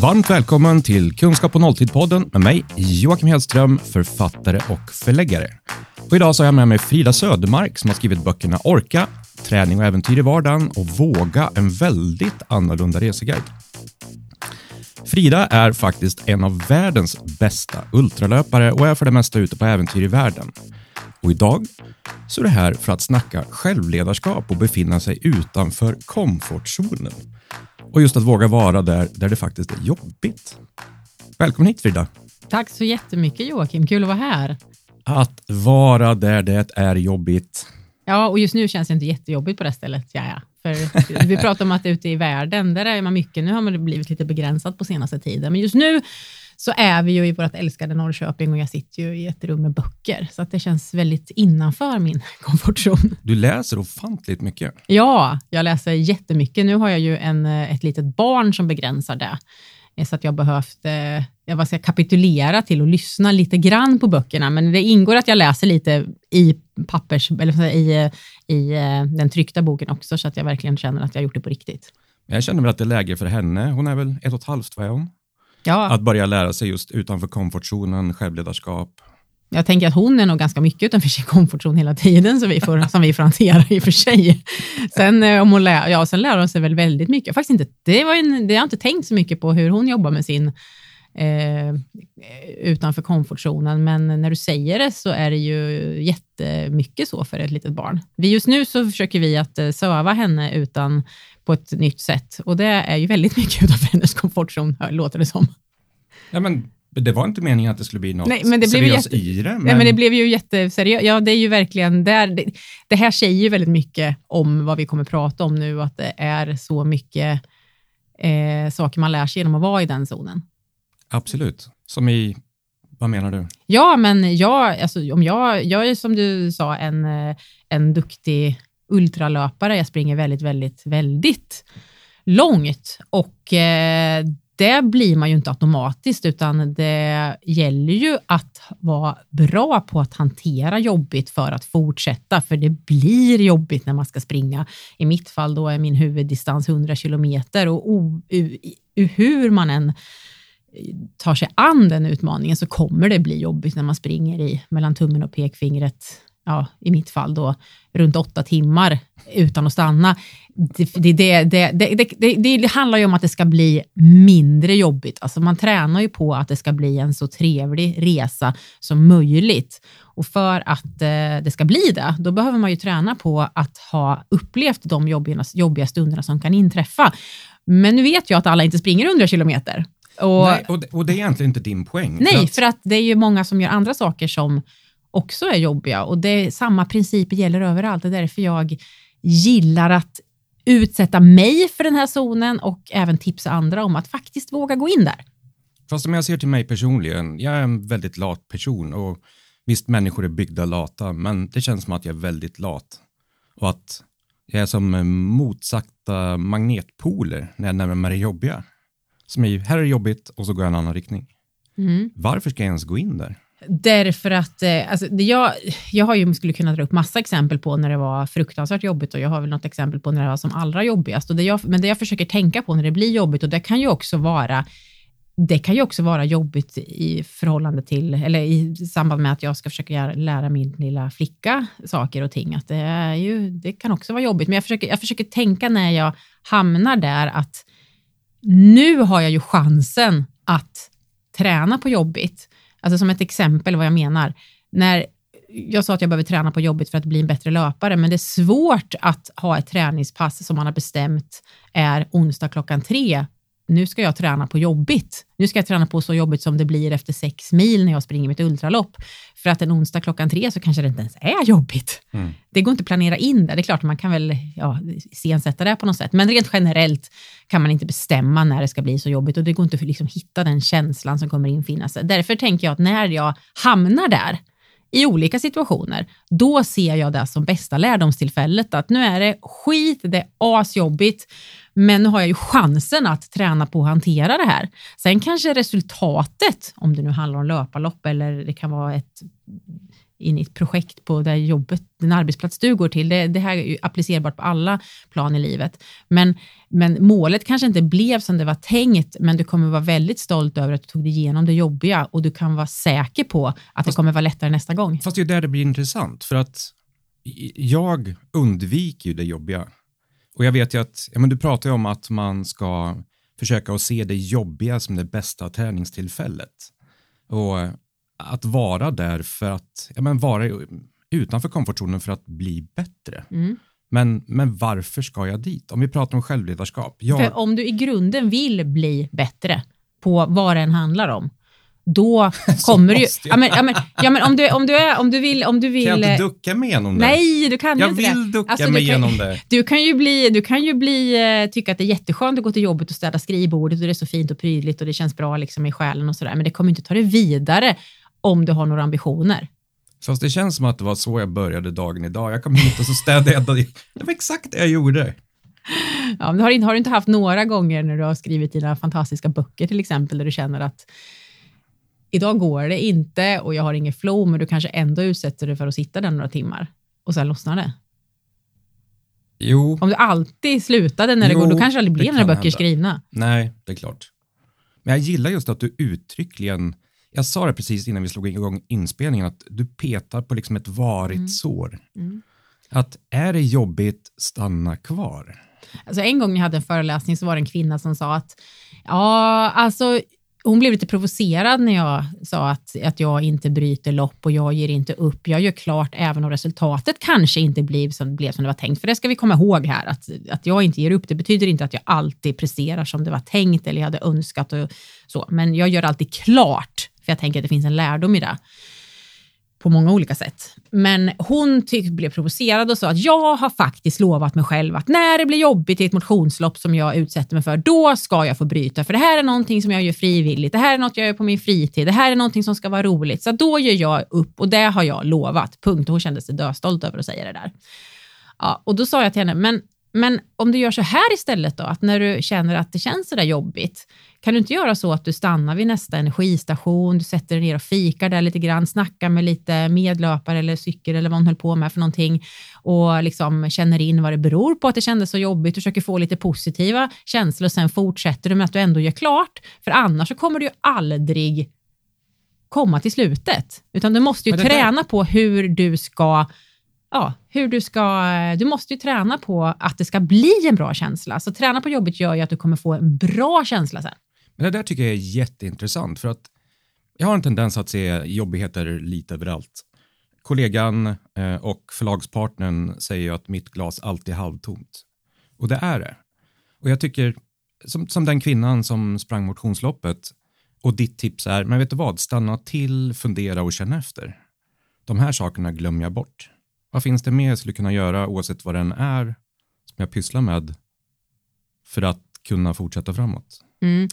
Varmt välkommen till Kunskap och nolltid-podden med mig, Joakim Hedström, författare och förläggare. Och idag så har jag med mig Frida Södermark som har skrivit böckerna Orka, Träning och äventyr i vardagen och Våga, en väldigt annorlunda reseguide. Frida är faktiskt en av världens bästa ultralöpare och är för det mesta ute på äventyr i världen. Och idag så är det här för att snacka självledarskap och befinna sig utanför komfortzonen. Och just att våga vara där, där det faktiskt är jobbigt. Välkommen hit Frida. Tack så jättemycket Joakim, kul att vara här. Att vara där det är jobbigt. Ja, och just nu känns det inte jättejobbigt på det stället. Ja, ja. För vi pratar om att ute i världen, där är man mycket, nu har man blivit lite begränsat på senaste tiden, men just nu så är vi ju i vårt älskade Norrköping och jag sitter ju i ett rum med böcker, så att det känns väldigt innanför min komfortzon. Du läser ofantligt mycket. Ja, jag läser jättemycket. Nu har jag ju en, ett litet barn som begränsar det, så att jag behövt eh, jag vad ska kapitulera till och lyssna lite grann på böckerna, men det ingår att jag läser lite i pappers, eller i, i eh, den tryckta boken också, så att jag verkligen känner att jag gjort det på riktigt. Jag känner väl att det är läge för henne. Hon är väl ett och ett halvt, vad är hon? Ja. Att börja lära sig just utanför komfortzonen, självledarskap. Jag tänker att hon är nog ganska mycket utanför sin komfortzon hela tiden, som vi får, som vi får hantera i och för sig. Sen, eh, om hon lär, ja, sen lär hon sig väl väldigt mycket. Faktiskt inte, det, var en, det har jag inte tänkt så mycket på hur hon jobbar med sin eh, utanför komfortzonen, men när du säger det så är det ju jättemycket så för ett litet barn. Vi just nu så försöker vi att eh, söva henne utan på ett nytt sätt och det är ju väldigt mycket utanför hennes komfortzon, låter det som. Ja, men det var inte meningen att det skulle bli något Nej, men det blev seriöst jätte... i det. Men... Nej, men det blev ju jätteseriöst. Ja, det är ju verkligen där. Det, det, här säger ju väldigt mycket om vad vi kommer prata om nu, att det är så mycket eh, saker man lär sig genom att vara i den zonen. Absolut. Som i, vad menar du? Ja, men jag, alltså, om jag, jag är som du sa en, eh, en duktig ultralöpare. Jag springer väldigt, väldigt, väldigt långt och eh, det blir man ju inte automatiskt, utan det gäller ju att vara bra på att hantera jobbigt för att fortsätta, för det blir jobbigt när man ska springa. I mitt fall då är min huvuddistans 100 kilometer och hur man än eh, tar sig an den utmaningen så kommer det bli jobbigt när man springer i mellan tummen och pekfingret, ja, i mitt fall då runt åtta timmar utan att stanna. Det, det, det, det, handlar ju om att det ska bli mindre jobbigt. Alltså man tränar ju på att det ska bli en så trevlig resa som möjligt. Och för att eh, det ska bli det, då behöver man ju träna på att ha upplevt de jobbiga, jobbiga stunderna som kan inträffa. Men nu vet jag att alla inte springer 100 kilometer. Och, nej, och, det, och det är egentligen inte din poäng. Nej, för att, för att det är ju många som gör andra saker som också är jobbiga och det samma principer gäller överallt. Det är därför jag gillar att utsätta mig för den här zonen och även tipsa andra om att faktiskt våga gå in där. Fast om jag ser till mig personligen, jag är en väldigt lat person och visst, människor är byggda lata, men det känns som att jag är väldigt lat och att jag är som motsagta magnetpoler när jag närmar mig det jobbiga. Som är, här är det jobbigt och så går jag en annan riktning. Mm. Varför ska jag ens gå in där? Därför att eh, alltså, det jag, jag har ju, skulle kunna dra upp massa exempel på när det var fruktansvärt jobbigt och jag har väl något exempel på när det var som allra jobbigast. Och det jag, men det jag försöker tänka på när det blir jobbigt och det kan ju också vara det kan ju också vara jobbigt i förhållande till, eller i samband med att jag ska försöka lära min lilla flicka saker och ting. Att det, är ju, det kan också vara jobbigt, men jag försöker, jag försöker tänka när jag hamnar där att nu har jag ju chansen att träna på jobbigt. Alltså som ett exempel vad jag menar. När jag sa att jag behöver träna på jobbet för att bli en bättre löpare, men det är svårt att ha ett träningspass som man har bestämt är onsdag klockan tre nu ska jag träna på jobbigt. Nu ska jag träna på så jobbigt som det blir efter sex mil när jag springer mitt ultralopp. För att en onsdag klockan tre så kanske det inte ens är jobbigt. Mm. Det går inte att planera in det. Det är klart man kan väl ja, iscensätta det på något sätt, men rent generellt kan man inte bestämma när det ska bli så jobbigt och det går inte att liksom hitta den känslan som kommer infinna sig. Därför tänker jag att när jag hamnar där i olika situationer, då ser jag det som bästa lärdomstillfället. Att nu är det skit, det är asjobbigt, men nu har jag ju chansen att träna på att hantera det här. Sen kanske resultatet, om det nu handlar om löparlopp eller det kan vara ett in i ett projekt på det jobbet, den arbetsplats du går till. Det, det här är ju applicerbart på alla plan i livet. Men, men målet kanske inte blev som det var tänkt, men du kommer vara väldigt stolt över att du tog dig igenom det jobbiga och du kan vara säker på att fast, det kommer vara lättare nästa gång. Fast det är där det blir intressant, för att jag undviker ju det jobbiga. Och jag vet ju att, ja, men du pratar ju om att man ska försöka att se det jobbiga som det bästa träningstillfället. Och att vara där för att, ja, men vara utanför komfortzonen för att bli bättre. Mm. Men, men varför ska jag dit? Om vi pratar om självledarskap. Jag... För om du i grunden vill bli bättre på vad det än handlar om, då kommer du ju... Ja, men, ja, men, ja, men om, du, om, du är, om, du vill, om du vill... Kan jag inte ducka mig igenom det? Nej, du kan jag inte Jag vill ducka alltså, mig igenom det. Du kan ju, bli, du kan ju bli, eh, tycka att det är jätteskönt att gå till jobbet och städa skrivbordet och det är så fint och prydligt och det känns bra liksom i själen och sådär, men det kommer inte ta dig vidare om du har några ambitioner. Fast det känns som att det var så jag började dagen idag. Jag kom hit och så städade jag. Det var exakt det jag gjorde. Ja, men har, inte, har du inte haft några gånger när du har skrivit dina fantastiska böcker till exempel, där du känner att idag går det inte och jag har ingen flow, men du kanske ändå utsätter dig för att sitta där några timmar och sen lossnar det? Jo. Om du alltid slutade när det går, då kanske det aldrig blev några böcker hända. skrivna. Nej, det är klart. Men jag gillar just att du uttryckligen jag sa det precis innan vi slog igång inspelningen, att du petar på liksom ett varigt mm. sår. Mm. Att är det jobbigt, stanna kvar. Alltså en gång när jag hade en föreläsning så var det en kvinna som sa att ja, alltså hon blev lite provocerad när jag sa att, att jag inte bryter lopp och jag ger inte upp. Jag gör klart även om resultatet kanske inte blev som, blev som det var tänkt. För det ska vi komma ihåg här, att, att jag inte ger upp. Det betyder inte att jag alltid presterar som det var tänkt eller jag hade önskat och så. Men jag gör alltid klart för jag tänker att det finns en lärdom i det på många olika sätt. Men hon tyck, blev provocerad och sa att jag har faktiskt lovat mig själv att när det blir jobbigt i ett motionslopp som jag utsätter mig för, då ska jag få bryta. För det här är någonting som jag gör frivilligt. Det här är något jag gör på min fritid. Det här är någonting som ska vara roligt. Så då gör jag upp och det har jag lovat. Punkt. hon kände sig döstolt över att säga det där. Ja, och då sa jag till henne, men men om du gör så här istället då, att när du känner att det känns så där jobbigt, kan du inte göra så att du stannar vid nästa energistation, du sätter dig ner och fikar där lite grann, snackar med lite medlöpare eller cykel eller vad hon höll på med för någonting och liksom känner in vad det beror på att det kändes så jobbigt, du försöker få lite positiva känslor och sen fortsätter du med att du ändå gör klart, för annars så kommer du ju aldrig komma till slutet, utan du måste ju träna på hur du ska ja, hur du ska, eh, du måste ju träna på att det ska bli en bra känsla. Så träna på jobbet gör ju att du kommer få en bra känsla sen. Men det där tycker jag är jätteintressant för att jag har en tendens att se jobbigheter lite överallt. Kollegan eh, och förlagspartnern säger ju att mitt glas alltid är halvtomt. Och det är det. Och jag tycker, som, som den kvinnan som sprang motionsloppet och ditt tips är, men vet du vad, stanna till, fundera och känna efter. De här sakerna glömmer jag bort. Vad finns det mer jag skulle kunna göra oavsett vad den är som jag pysslar med för att kunna fortsätta framåt? Mm.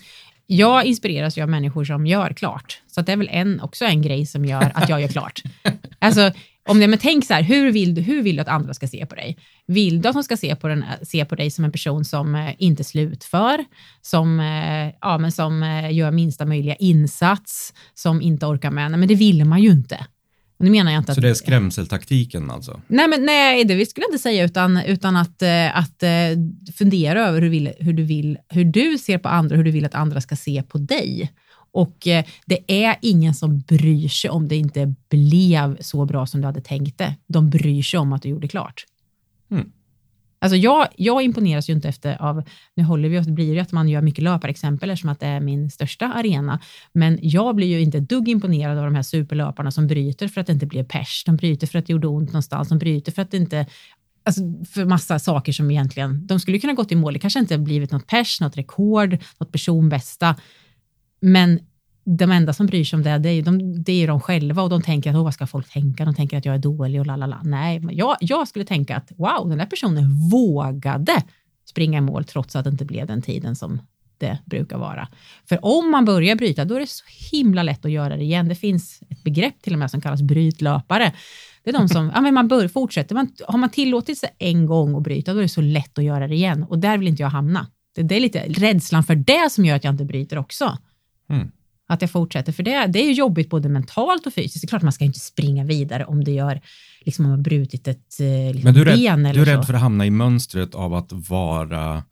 Jag inspireras ju av människor som gör klart, så det är väl en, också en grej som gör att jag gör klart. Alltså, om det, men tänk så här, hur vill, du, hur vill du att andra ska se på dig? Vill du att de ska se på, den, se på dig som en person som eh, inte slutför, som, eh, ja, men som eh, gör minsta möjliga insats, som inte orkar med? Nej, men det vill man ju inte. Nu menar jag inte så det är skrämseltaktiken alltså? Nej, men, nej det skulle jag inte säga, utan, utan att, eh, att eh, fundera över hur, vill, hur, du vill, hur du ser på andra, hur du vill att andra ska se på dig. Och eh, det är ingen som bryr sig om det inte blev så bra som du hade tänkt det. De bryr sig om att du gjorde klart. Mm. Alltså jag, jag imponeras ju inte efter av, nu håller vi oss, det blir ju att man gör mycket löparexempel eftersom att det är min största arena, men jag blir ju inte dugg imponerad av de här superlöparna som bryter för att det inte blev pers, de bryter för att det gjorde ont någonstans, de bryter för att det inte Alltså för massa saker som egentligen, de skulle kunna gått i mål, det kanske inte blivit något pers, något rekord, något personbästa, men de enda som bryr sig om det, det är, de, det är de själva och de tänker att vad ska folk tänka? De tänker att jag är dålig och lalala. Nej, jag, jag skulle tänka att wow, den där personen vågade springa i mål trots att det inte blev den tiden som det brukar vara. För om man börjar bryta, då är det så himla lätt att göra det igen. Det finns ett begrepp till och med som kallas brytlöpare. Det är de som, ja men man bör, fortsätter, man, har man tillåtit sig en gång att bryta, då är det så lätt att göra det igen och där vill inte jag hamna. Det, det är lite rädslan för det som gör att jag inte bryter också. Mm. Att jag fortsätter, för det, det är ju jobbigt både mentalt och fysiskt. Det är klart man ska inte springa vidare om det gör, liksom om man brutit ett eh, liksom Men du är, rädd, ben eller du är rädd så. för att hamna i mönstret av att vara,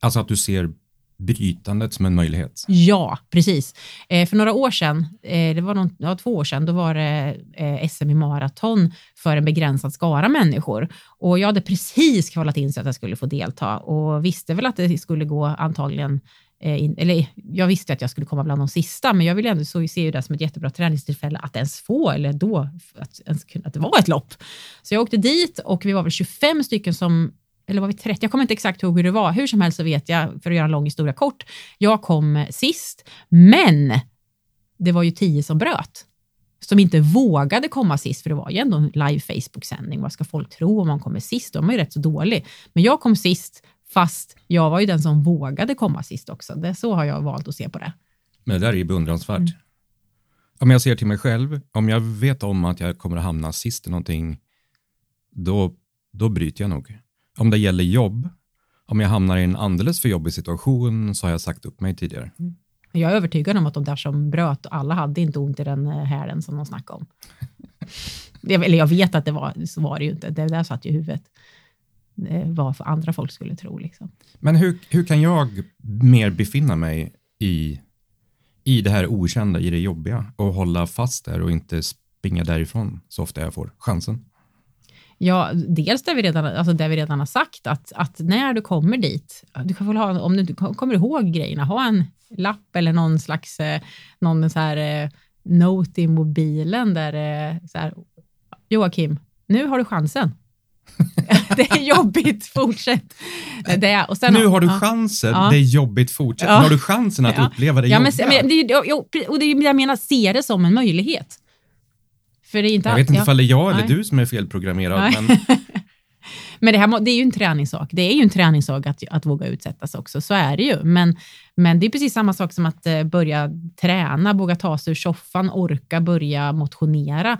alltså att du ser brytandet som en möjlighet. Ja, precis. Eh, för några år sedan, eh, det var någon, ja, två år sedan, då var det eh, SM i maraton för en begränsad skara människor. Och jag hade precis kvalat in så att jag skulle få delta och visste väl att det skulle gå antagligen Eh, in, eller jag visste att jag skulle komma bland de sista, men jag vill ändå så se det som ett jättebra träningstillfälle att ens få, eller då, att, ens, att det var ett lopp. Så jag åkte dit och vi var väl 25 stycken som eller var vi 30? Jag kommer inte exakt ihåg hur det var. Hur som helst så vet jag, för att göra en lång historia kort, jag kom sist, men det var ju tio som bröt. Som inte vågade komma sist, för det var ju ändå en live Facebook-sändning. Vad ska folk tro om man kommer sist? Då är man ju rätt så dålig. Men jag kom sist, fast jag var ju den som vågade komma sist också. Det, så har jag valt att se på det. Men det där är ju beundransvärt. Mm. Om jag ser till mig själv, om jag vet om att jag kommer att hamna sist i någonting, då, då bryter jag nog. Om det gäller jobb, om jag hamnar i en alldeles för jobbig situation så har jag sagt upp mig tidigare. Men Jag är övertygad om att de där som bröt, alla hade inte ont i den eh, hälen som de snackade om. Jag- Eller jag vet att det var, så var det ju inte. Det där satt ju i huvudet. Det var för andra folk skulle tro. Liksom. Men hur, hur kan jag mer befinna mig i, i det här okända, i det jobbiga och hålla fast där och inte springa därifrån så ofta jag får chansen? Ja, dels det vi redan, alltså det vi redan har sagt, att, att när du kommer dit, du kan väl ha, om du inte kommer ihåg grejerna, ha en lapp eller någon slags eh, någon så här, eh, note i mobilen där eh, så här, Joakim, nu har du chansen. det är jobbigt, fortsätt. Det är, och sen, nu har du ja. chansen, Ja. det är jobbigt, fortsätt. Ja. Nu har du chansen att Ja. uppleva det Ja, men, men, det, och det är jag menar, se det som en möjlighet. För det är inte jag vet inte ja. det är jag eller Nej. du som är felprogrammerad, Nej. men Men det, här, det är ju en träningssak. Det är ju en träningssak att, att våga utsättas också. Så är det ju. Men, men det är precis samma sak som att eh, börja träna, våga ta sig ur soffan, orka börja motionera.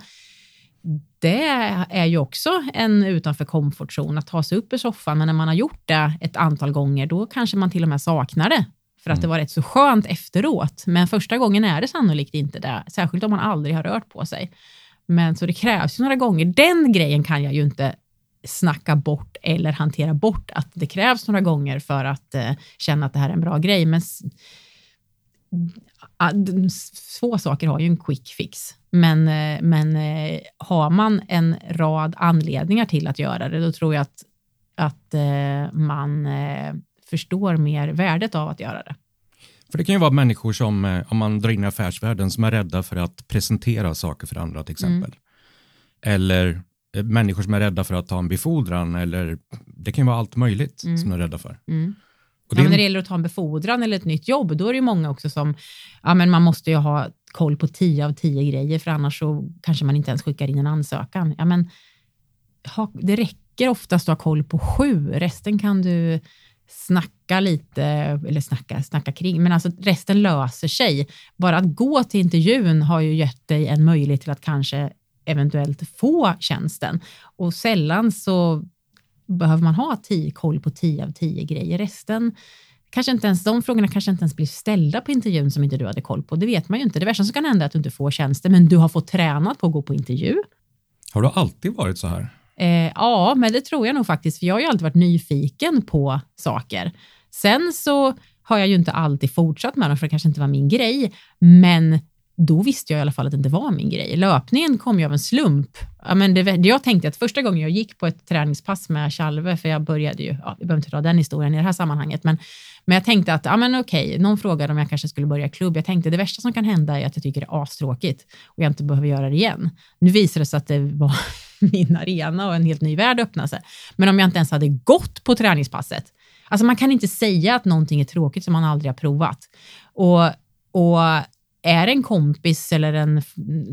Det är ju också en utanför komfortzon, att ta sig upp ur soffan. Men när man har gjort det ett antal gånger, då kanske man till och med saknar det. För att det var rätt så skönt efteråt. Men första gången är det sannolikt inte det. Särskilt om man aldrig har rört på sig. Men så det krävs ju några gånger. Den grejen kan jag ju inte snacka bort eller hantera bort att det krävs några gånger för att eh, känna att det här är en bra grej. Men få saker har ju en quick fix. Men, eh, men eh, har man en rad anledningar till att göra det, då tror jag att, att eh, man förstår mer värdet av att göra det. För det kan ju vara människor som, om man drar in i affärsvärlden, som är rädda för att presentera saker för andra till exempel. Eller eh, människor som är rädda för att ta en befordran eller det kan ju vara allt möjligt Mm. som de är rädda för. Mm. Och Ja, det men är när det gäller att ta en befordran eller ett nytt jobb, då är det ju många också som, ja men man måste ju ha koll på 10 av 10 grejer, för annars så kanske man inte ens skickar in en ansökan. Ja, men ha, det räcker oftast att ha koll på sju, resten kan du snacka lite, eller snacka, snacka kring, men alltså resten löser sig. Bara att gå till intervjun har ju gett dig en möjlighet till att kanske eventuellt få tjänsten. Och sällan så behöver man ha tio, koll på 10 av 10 grejer. Resten, kanske inte ens, de frågorna kanske inte ens blir ställda på intervjun som inte du hade koll på. Det vet man ju inte. Det värsta som kan hända är att du inte får tjänsten, men du har fått tränat på att gå på intervju. Har du alltid varit så här? Eh, ja, men det tror jag nog faktiskt, för jag har ju alltid varit nyfiken på saker. Sen så har jag ju inte alltid fortsatt med dem, för det kanske inte var min grej, men då visste jag i alla fall att det inte var min grej. Löpningen kom ju av en slump. Ja, men det, jag tänkte att första gången jag gick på ett träningspass med Chalve, för jag började ju, ja, vi behöver inte dra den historien i det här sammanhanget, men, men jag tänkte att, ja men okej, någon frågade om jag kanske skulle börja klubb. Jag tänkte det värsta som kan hända är att jag tycker det är astråkigt och jag inte behöver göra det igen. Nu visade det sig att det var min arena och en helt ny värld öppnade sig. Men om jag inte ens hade gått på träningspasset, alltså man kan inte säga att någonting är tråkigt som man aldrig har provat. Och, och är det en kompis eller en,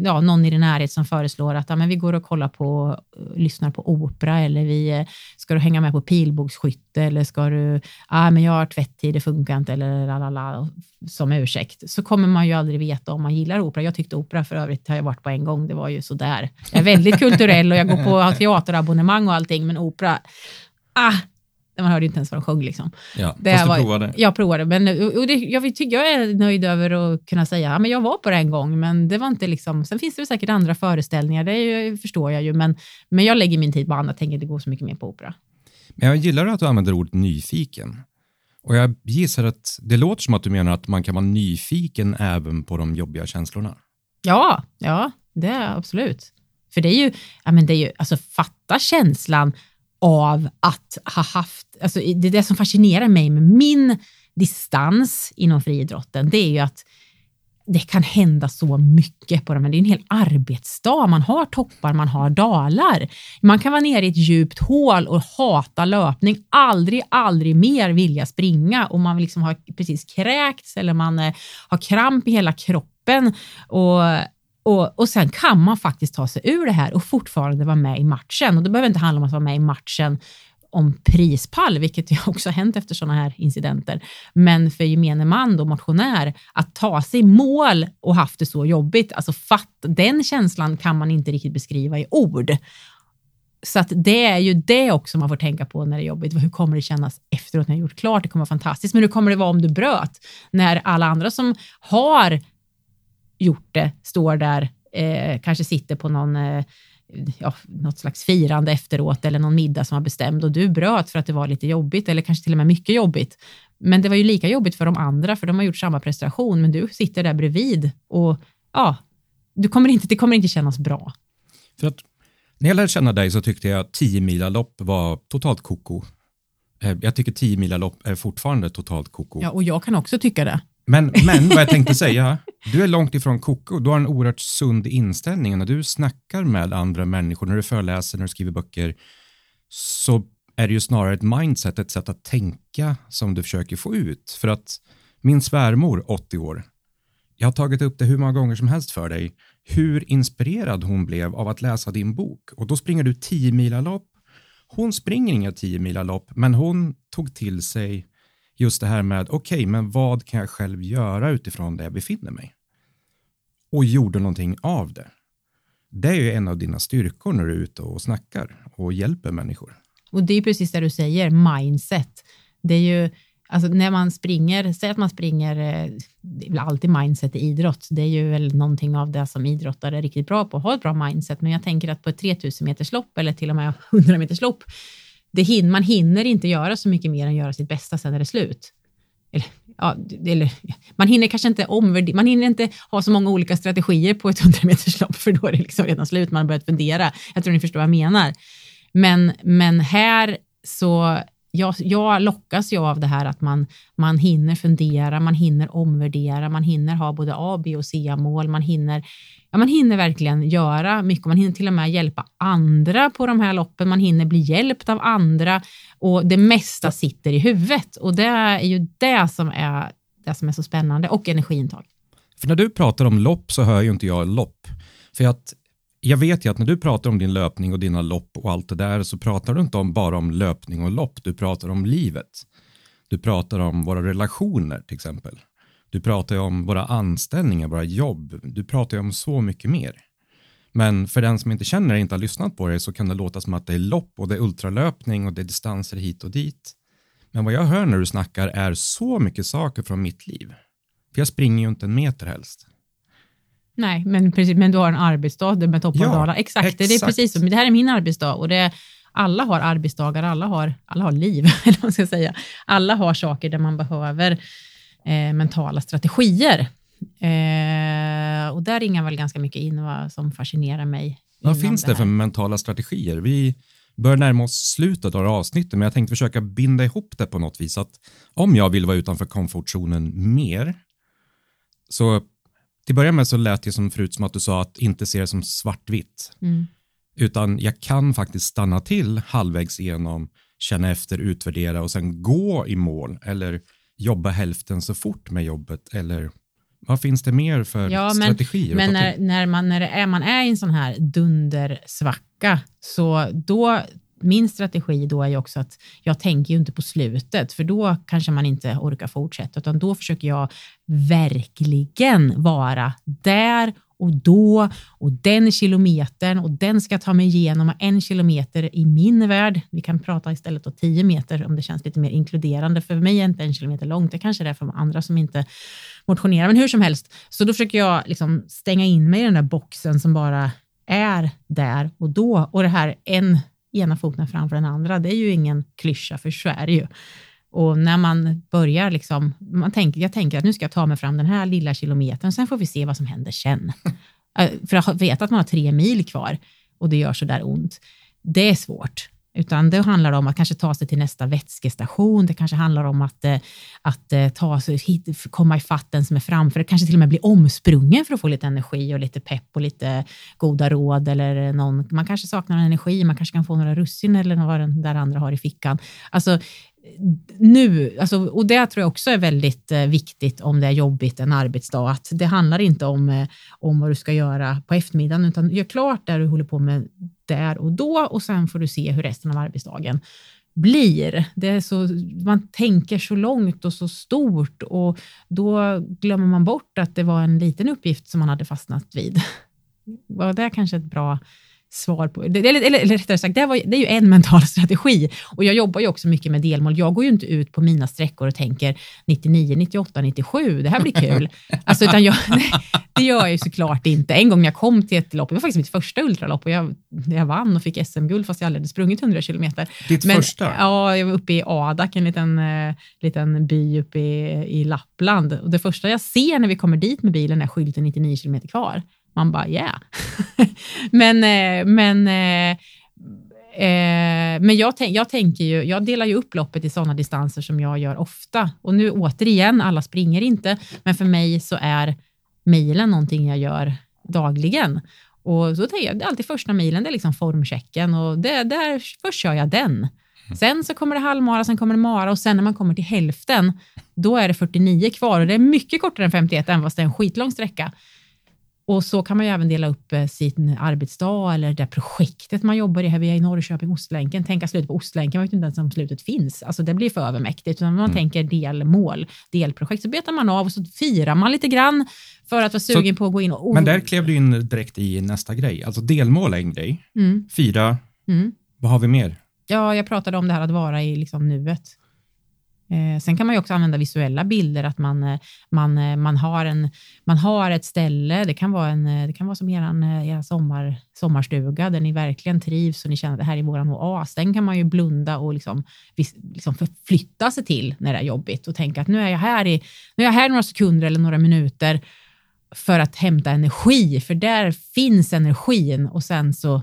ja, någon i din närhet som föreslår att ja, men vi går och kollar på, lyssnar på opera eller vi eh, ska du hänga med på pilbågsskytte eller ska du, ja men jag har tvätttid, det funkar inte eller lalala, som ursäkt, så kommer man ju aldrig veta om man gillar opera. Jag tyckte opera för övrigt har jag varit på en gång, det var ju sådär. Jag är väldigt kulturell och jag går på teaterabonnemang och allting, men opera, ah, Man hörde inte ens vad de sjöng. Liksom. Ja, Det fast du var- provade. Jag provade, men och det, jag, tycker jag är nöjd över att kunna säga att jag var på det en gång, men det var inte liksom... Sen finns det väl säkert andra föreställningar, det ju, förstår jag ju, men, men jag lägger min tid på annat, tänker inte gå så mycket mer på opera. Men jag gillar att du använder ordet nyfiken. Och jag gissar att det låter som att du menar att man kan vara nyfiken även på de jobbiga känslorna. Ja, ja, det är absolut. För det är ju, ja, men det är ju, alltså fatta känslan av att ha haft, alltså det är det som fascinerar mig med min distans inom friidrotten, det är ju att det kan hända så mycket på dem. Det är en hel arbetsdag. Man har toppar, man har dalar. Man kan vara nere i ett djupt hål och hata löpning, aldrig, aldrig mer vilja springa och man liksom har precis kräkts eller man eh, har kramp i hela kroppen och och, och sen kan man faktiskt ta sig ur det här och fortfarande vara med i matchen. Och det behöver inte handla om att vara med i matchen om prispall, vilket ju också har hänt efter sådana här incidenter. Men för gemene man, då, motionär, att ta sig i mål och haft det så jobbigt, alltså fatt, den känslan kan man inte riktigt beskriva i ord. Så att det är ju det också man får tänka på när det är jobbigt. Hur kommer det kännas efteråt när jag gjort klart? Det kommer vara fantastiskt. Men hur kommer det vara om du bröt? När alla andra som har gjort det står där, eh, kanske sitter på någon eh, ja, något slags firande efteråt eller någon middag som var bestämd och du bröt för att det var lite jobbigt eller kanske till och med mycket jobbigt. Men det var ju lika jobbigt för de andra för de har gjort samma prestation men du sitter där bredvid och ja, du kommer inte, det kommer inte kännas bra. För att när jag lärde känna dig så tyckte jag att 10 milalopp var totalt koko. Eh, Jag tycker 10 milalopp är fortfarande totalt koko. Ja, och jag kan också tycka det. Men, men vad jag tänkte säga, du är långt ifrån koko. Du har en oerhört sund inställning. När du snackar med andra människor, när du föreläser, när du skriver böcker, så är det ju snarare ett mindset, ett sätt att tänka som du försöker få ut. För att min svärmor, 80 år, jag har tagit upp det hur många gånger som helst för dig, hur inspirerad hon blev av att läsa din bok. Och då springer du 10 milalopp. Hon springer inga 10 milalopp, men hon tog till sig just det här med, okej, men vad kan jag själv göra utifrån där jag befinner mig? Och gjorde någonting av det. Det är ju en av dina styrkor när du är ute och snackar och hjälper människor. Och det är precis det du säger, mindset. Det är ju, alltså när man springer, säg att man springer, eh, det är väl alltid mindset i idrott. Det är ju väl någonting av det som idrottare är riktigt bra på, att ha ett bra mindset. Men jag tänker att på ett 3000 meters lopp eller till och med 100 meters lopp, det hin, man hinner inte göra så mycket mer än göra sitt bästa, sen är det slut. Eller, ja, eller, man hinner kanske inte omvärdera, man hinner inte ha så många olika strategier på ett 100-meterslopp, för då är det liksom redan slut, man har börjat fundera. Jag tror ni förstår vad jag menar. Men, men här så, jag, jag lockas ju av det här att man, man hinner fundera, man hinner omvärdera, man hinner ha både A, B och C-mål, man hinner, ja, man hinner verkligen göra mycket, man hinner till och med hjälpa andra på de här loppen, man hinner bli hjälpt av andra och det mesta sitter i huvudet och det är ju det som är det som är så spännande och energiintag. För när du pratar om lopp så hör ju inte jag lopp. För att jag vet ju att när du pratar om din löpning och dina lopp och allt det där så pratar du inte om bara om löpning och lopp, du pratar om livet. Du pratar om våra relationer till exempel. Du pratar ju om våra anställningar, våra jobb. Du pratar ju om så mycket mer. Men för den som inte känner dig, inte har lyssnat på dig, så kan det låta som att det är lopp och det är ultralöpning och det är distanser hit och dit. Men vad jag hör när du snackar är så mycket saker från mitt liv. För jag springer ju inte en meter helst. Nej, men, precis, men du har en arbetsdag med toppar och Ja, dalar. Exakt, det är exakt. precis så. Det här är min arbetsdag och det alla har arbetsdagar, alla har, alla har liv, eller vad man ska säga. Alla har saker där man behöver eh, mentala strategier. Eh, och där ringar väl ganska mycket in vad som fascinerar mig. Vad finns det här. för mentala strategier? Vi börjar närma oss slutet av avsnittet, men jag tänkte försöka binda ihop det på något vis. Att om jag vill vara utanför komfortzonen mer, så till början med så lät det som förut som att du sa att inte se det som svartvitt, Mm. utan jag kan faktiskt stanna till halvvägs igenom, känna efter, utvärdera och sen gå i mål eller jobba hälften så fort med jobbet eller vad finns det mer för Ja, men- strategier? Men när, när, man, när är, man är i en sån här dundersvacka, så då, min strategi då är också att jag tänker ju inte på slutet, för då kanske man inte orkar fortsätta, utan då försöker jag verkligen vara där och då och den kilometern och den ska jag ta mig igenom och en kilometer i min värld. Vi kan prata istället om tio meter om det känns lite mer inkluderande. För mig är inte en kilometer långt, det kanske är det för andra som inte motionerar, men hur som helst. Så då försöker jag liksom stänga in mig i den där boxen som bara är där och då. Och det här en ena foten framför den andra, det är ju ingen klyscha, för så är det ju. Och när man börjar, liksom, man tänker, jag tänker att nu ska jag ta mig fram den här lilla kilometern, sen får vi se vad som händer sen. Eh, för att veta att man har tre mil kvar och det gör så där ont, det är svårt. Utan det handlar om att kanske ta sig till nästa vätskestation. Det kanske handlar om att, eh, att eh, ta sig hit, komma ifatt den som är framför. Det kanske till och med bli omsprungen för att få lite energi och lite pepp och lite goda råd. Eller någon, man kanske saknar energi, man kanske kan få några russin eller vad den där andra har i fickan. Alltså, nu, alltså, och det tror jag också är väldigt eh, viktigt om det är jobbigt en arbetsdag, att det handlar inte om, eh, om vad du ska göra på eftermiddagen, utan gör klart det du håller på med där och då och sen får du se hur resten av arbetsdagen blir. Det är så, man tänker så långt och så stort och då glömmer man bort att det var en liten uppgift som man hade fastnat vid. Var det kanske ett bra svar på, eller, eller, eller rättare sagt, det, var, det är ju en mental strategi och jag jobbar ju också mycket med delmål. Jag går ju inte ut på mina sträckor och tänker 99, 98, 97, det här blir kul. alltså, utan jag, det gör jag ju såklart inte. En gång när jag kom till ett lopp, det var faktiskt mitt första ultralopp och jag, jag vann och fick SM-guld fast jag aldrig hade sprungit 100 kilometer. Ditt Men, första? Ja, jag var uppe i Adak, en liten, uh, liten by uppe i, i Lappland. Och det första jag ser när vi kommer dit med bilen är skylten 99 kilometer kvar. Man bara, yeah. men eh, men, eh, eh, men jag, tänk, jag tänker ju, jag delar ju upp loppet i sådana distanser som jag gör ofta. Och nu återigen, alla springer inte, men för mig så är milen någonting jag gör dagligen. Och så tänker jag, alltid första milen, det är liksom formchecken och det, där, först kör jag den. Sen så kommer det halvmara, sen kommer det mara och sen när man kommer till hälften, då är det 49 kvar och det är mycket kortare än 51, även fast det är en skitlång sträcka. Och så kan man ju även dela upp eh, sin arbetsdag eller det projektet man jobbar i. Här vi är i Norrköping, Ostlänken. Tänka slutet på Ostlänken, man vet inte ens om slutet finns. Alltså det blir för övermäktigt. Utan man mm. tänker delmål, delprojekt, så betar man av och så firar man lite grann för att vara sugen så, på att gå in. Och, men där klev du in direkt i nästa grej. Alltså delmål är en grej. Mm. Fira. Mm. Vad har vi mer? Ja, jag pratade om det här att vara i liksom nuet. Eh, sen kan man ju också använda visuella bilder, att man, eh, man, eh, man, har, en, man har ett ställe, det kan vara, en, eh, det kan vara som er, er sommar, sommarstuga, där ni verkligen trivs och ni känner att det här är vår oas. Den kan man ju blunda och liksom, liksom förflytta sig till när det är jobbigt och tänka att nu är jag här i nu är jag här några sekunder eller några minuter för att hämta energi, för där finns energin och sen så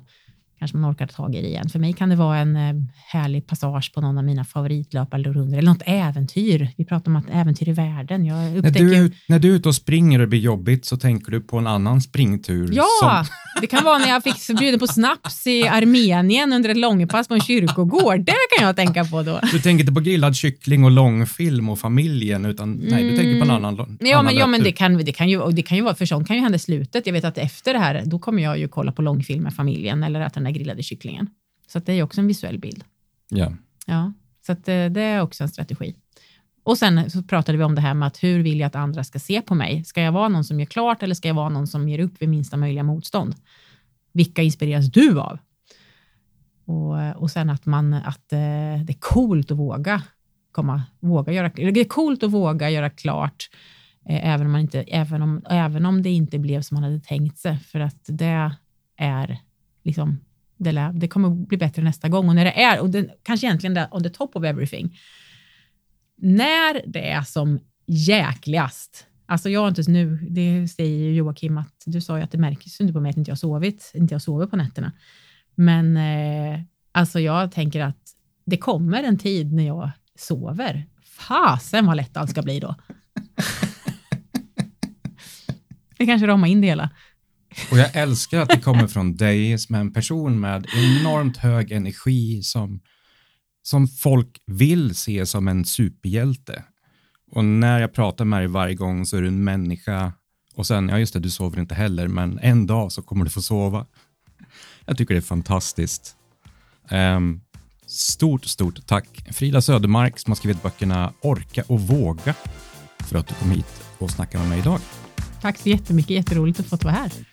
kanske man orkar ta tag i det igen. För mig kan det vara en eh, härlig passage på någon av mina favoritlöparrundor eller något äventyr. Vi pratar om att äventyr i världen. Jag när, du är, när du är ute och springer och det blir jobbigt så tänker du på en annan springtur. Ja, som... det kan vara när jag fick bjuden på snaps i Armenien under ett långpass på en kyrkogård. Det kan jag tänka på då. Du tänker inte på grillad kyckling och långfilm och familjen, utan nej, du tänker på en mm. annan. Ja, annan men, ja, men det kan, det kan ju, det kan ju vara, för sånt kan ju hända i slutet. Jag vet att efter det här, då kommer jag ju kolla på långfilm med familjen eller äta den där grillade kycklingen. Så det är också en visuell bild. Ja. Ja, så att det, eh, det är också en strategi. Och sen så pratade vi om det här med att hur vill jag att andra ska se på mig? Ska jag vara någon som gör klart eller ska jag vara någon som ger upp vid minsta möjliga motstånd? Vilka inspireras du av? Och, och sen att, man, att eh, det är coolt att våga komma, våga göra, det är coolt att våga göra klart, eh, även, om man inte, även, om, även om det inte blev som man hade tänkt sig, för att det är liksom det, det kommer bli bättre nästa gång. Och när det är, och det, kanske egentligen det, on the top of everything, när det är som jäkligast, alltså jag har inte nu, det säger Joakim att du sa ju att det märks inte på mig att inte jag sovit, inte jag sover på nätterna. Men eh, alltså jag tänker att det kommer en tid när jag sover. Fasen vad lätt allt ska bli då. Vi kanske ramar in det hela. Och jag älskar att det kommer från dig som är en person med enormt hög energi som, som folk vill se som en superhjälte. Och när jag pratar med dig varje gång så är du en människa och sen, ja just det, du sover inte heller, men en dag så kommer du få sova. Jag tycker det är fantastiskt. Um, stort, stort tack Frida Södermark som har skrivit böckerna Orka och våga för att du kom hit och snackade med mig idag. Tack så jättemycket, jätteroligt att få vara här.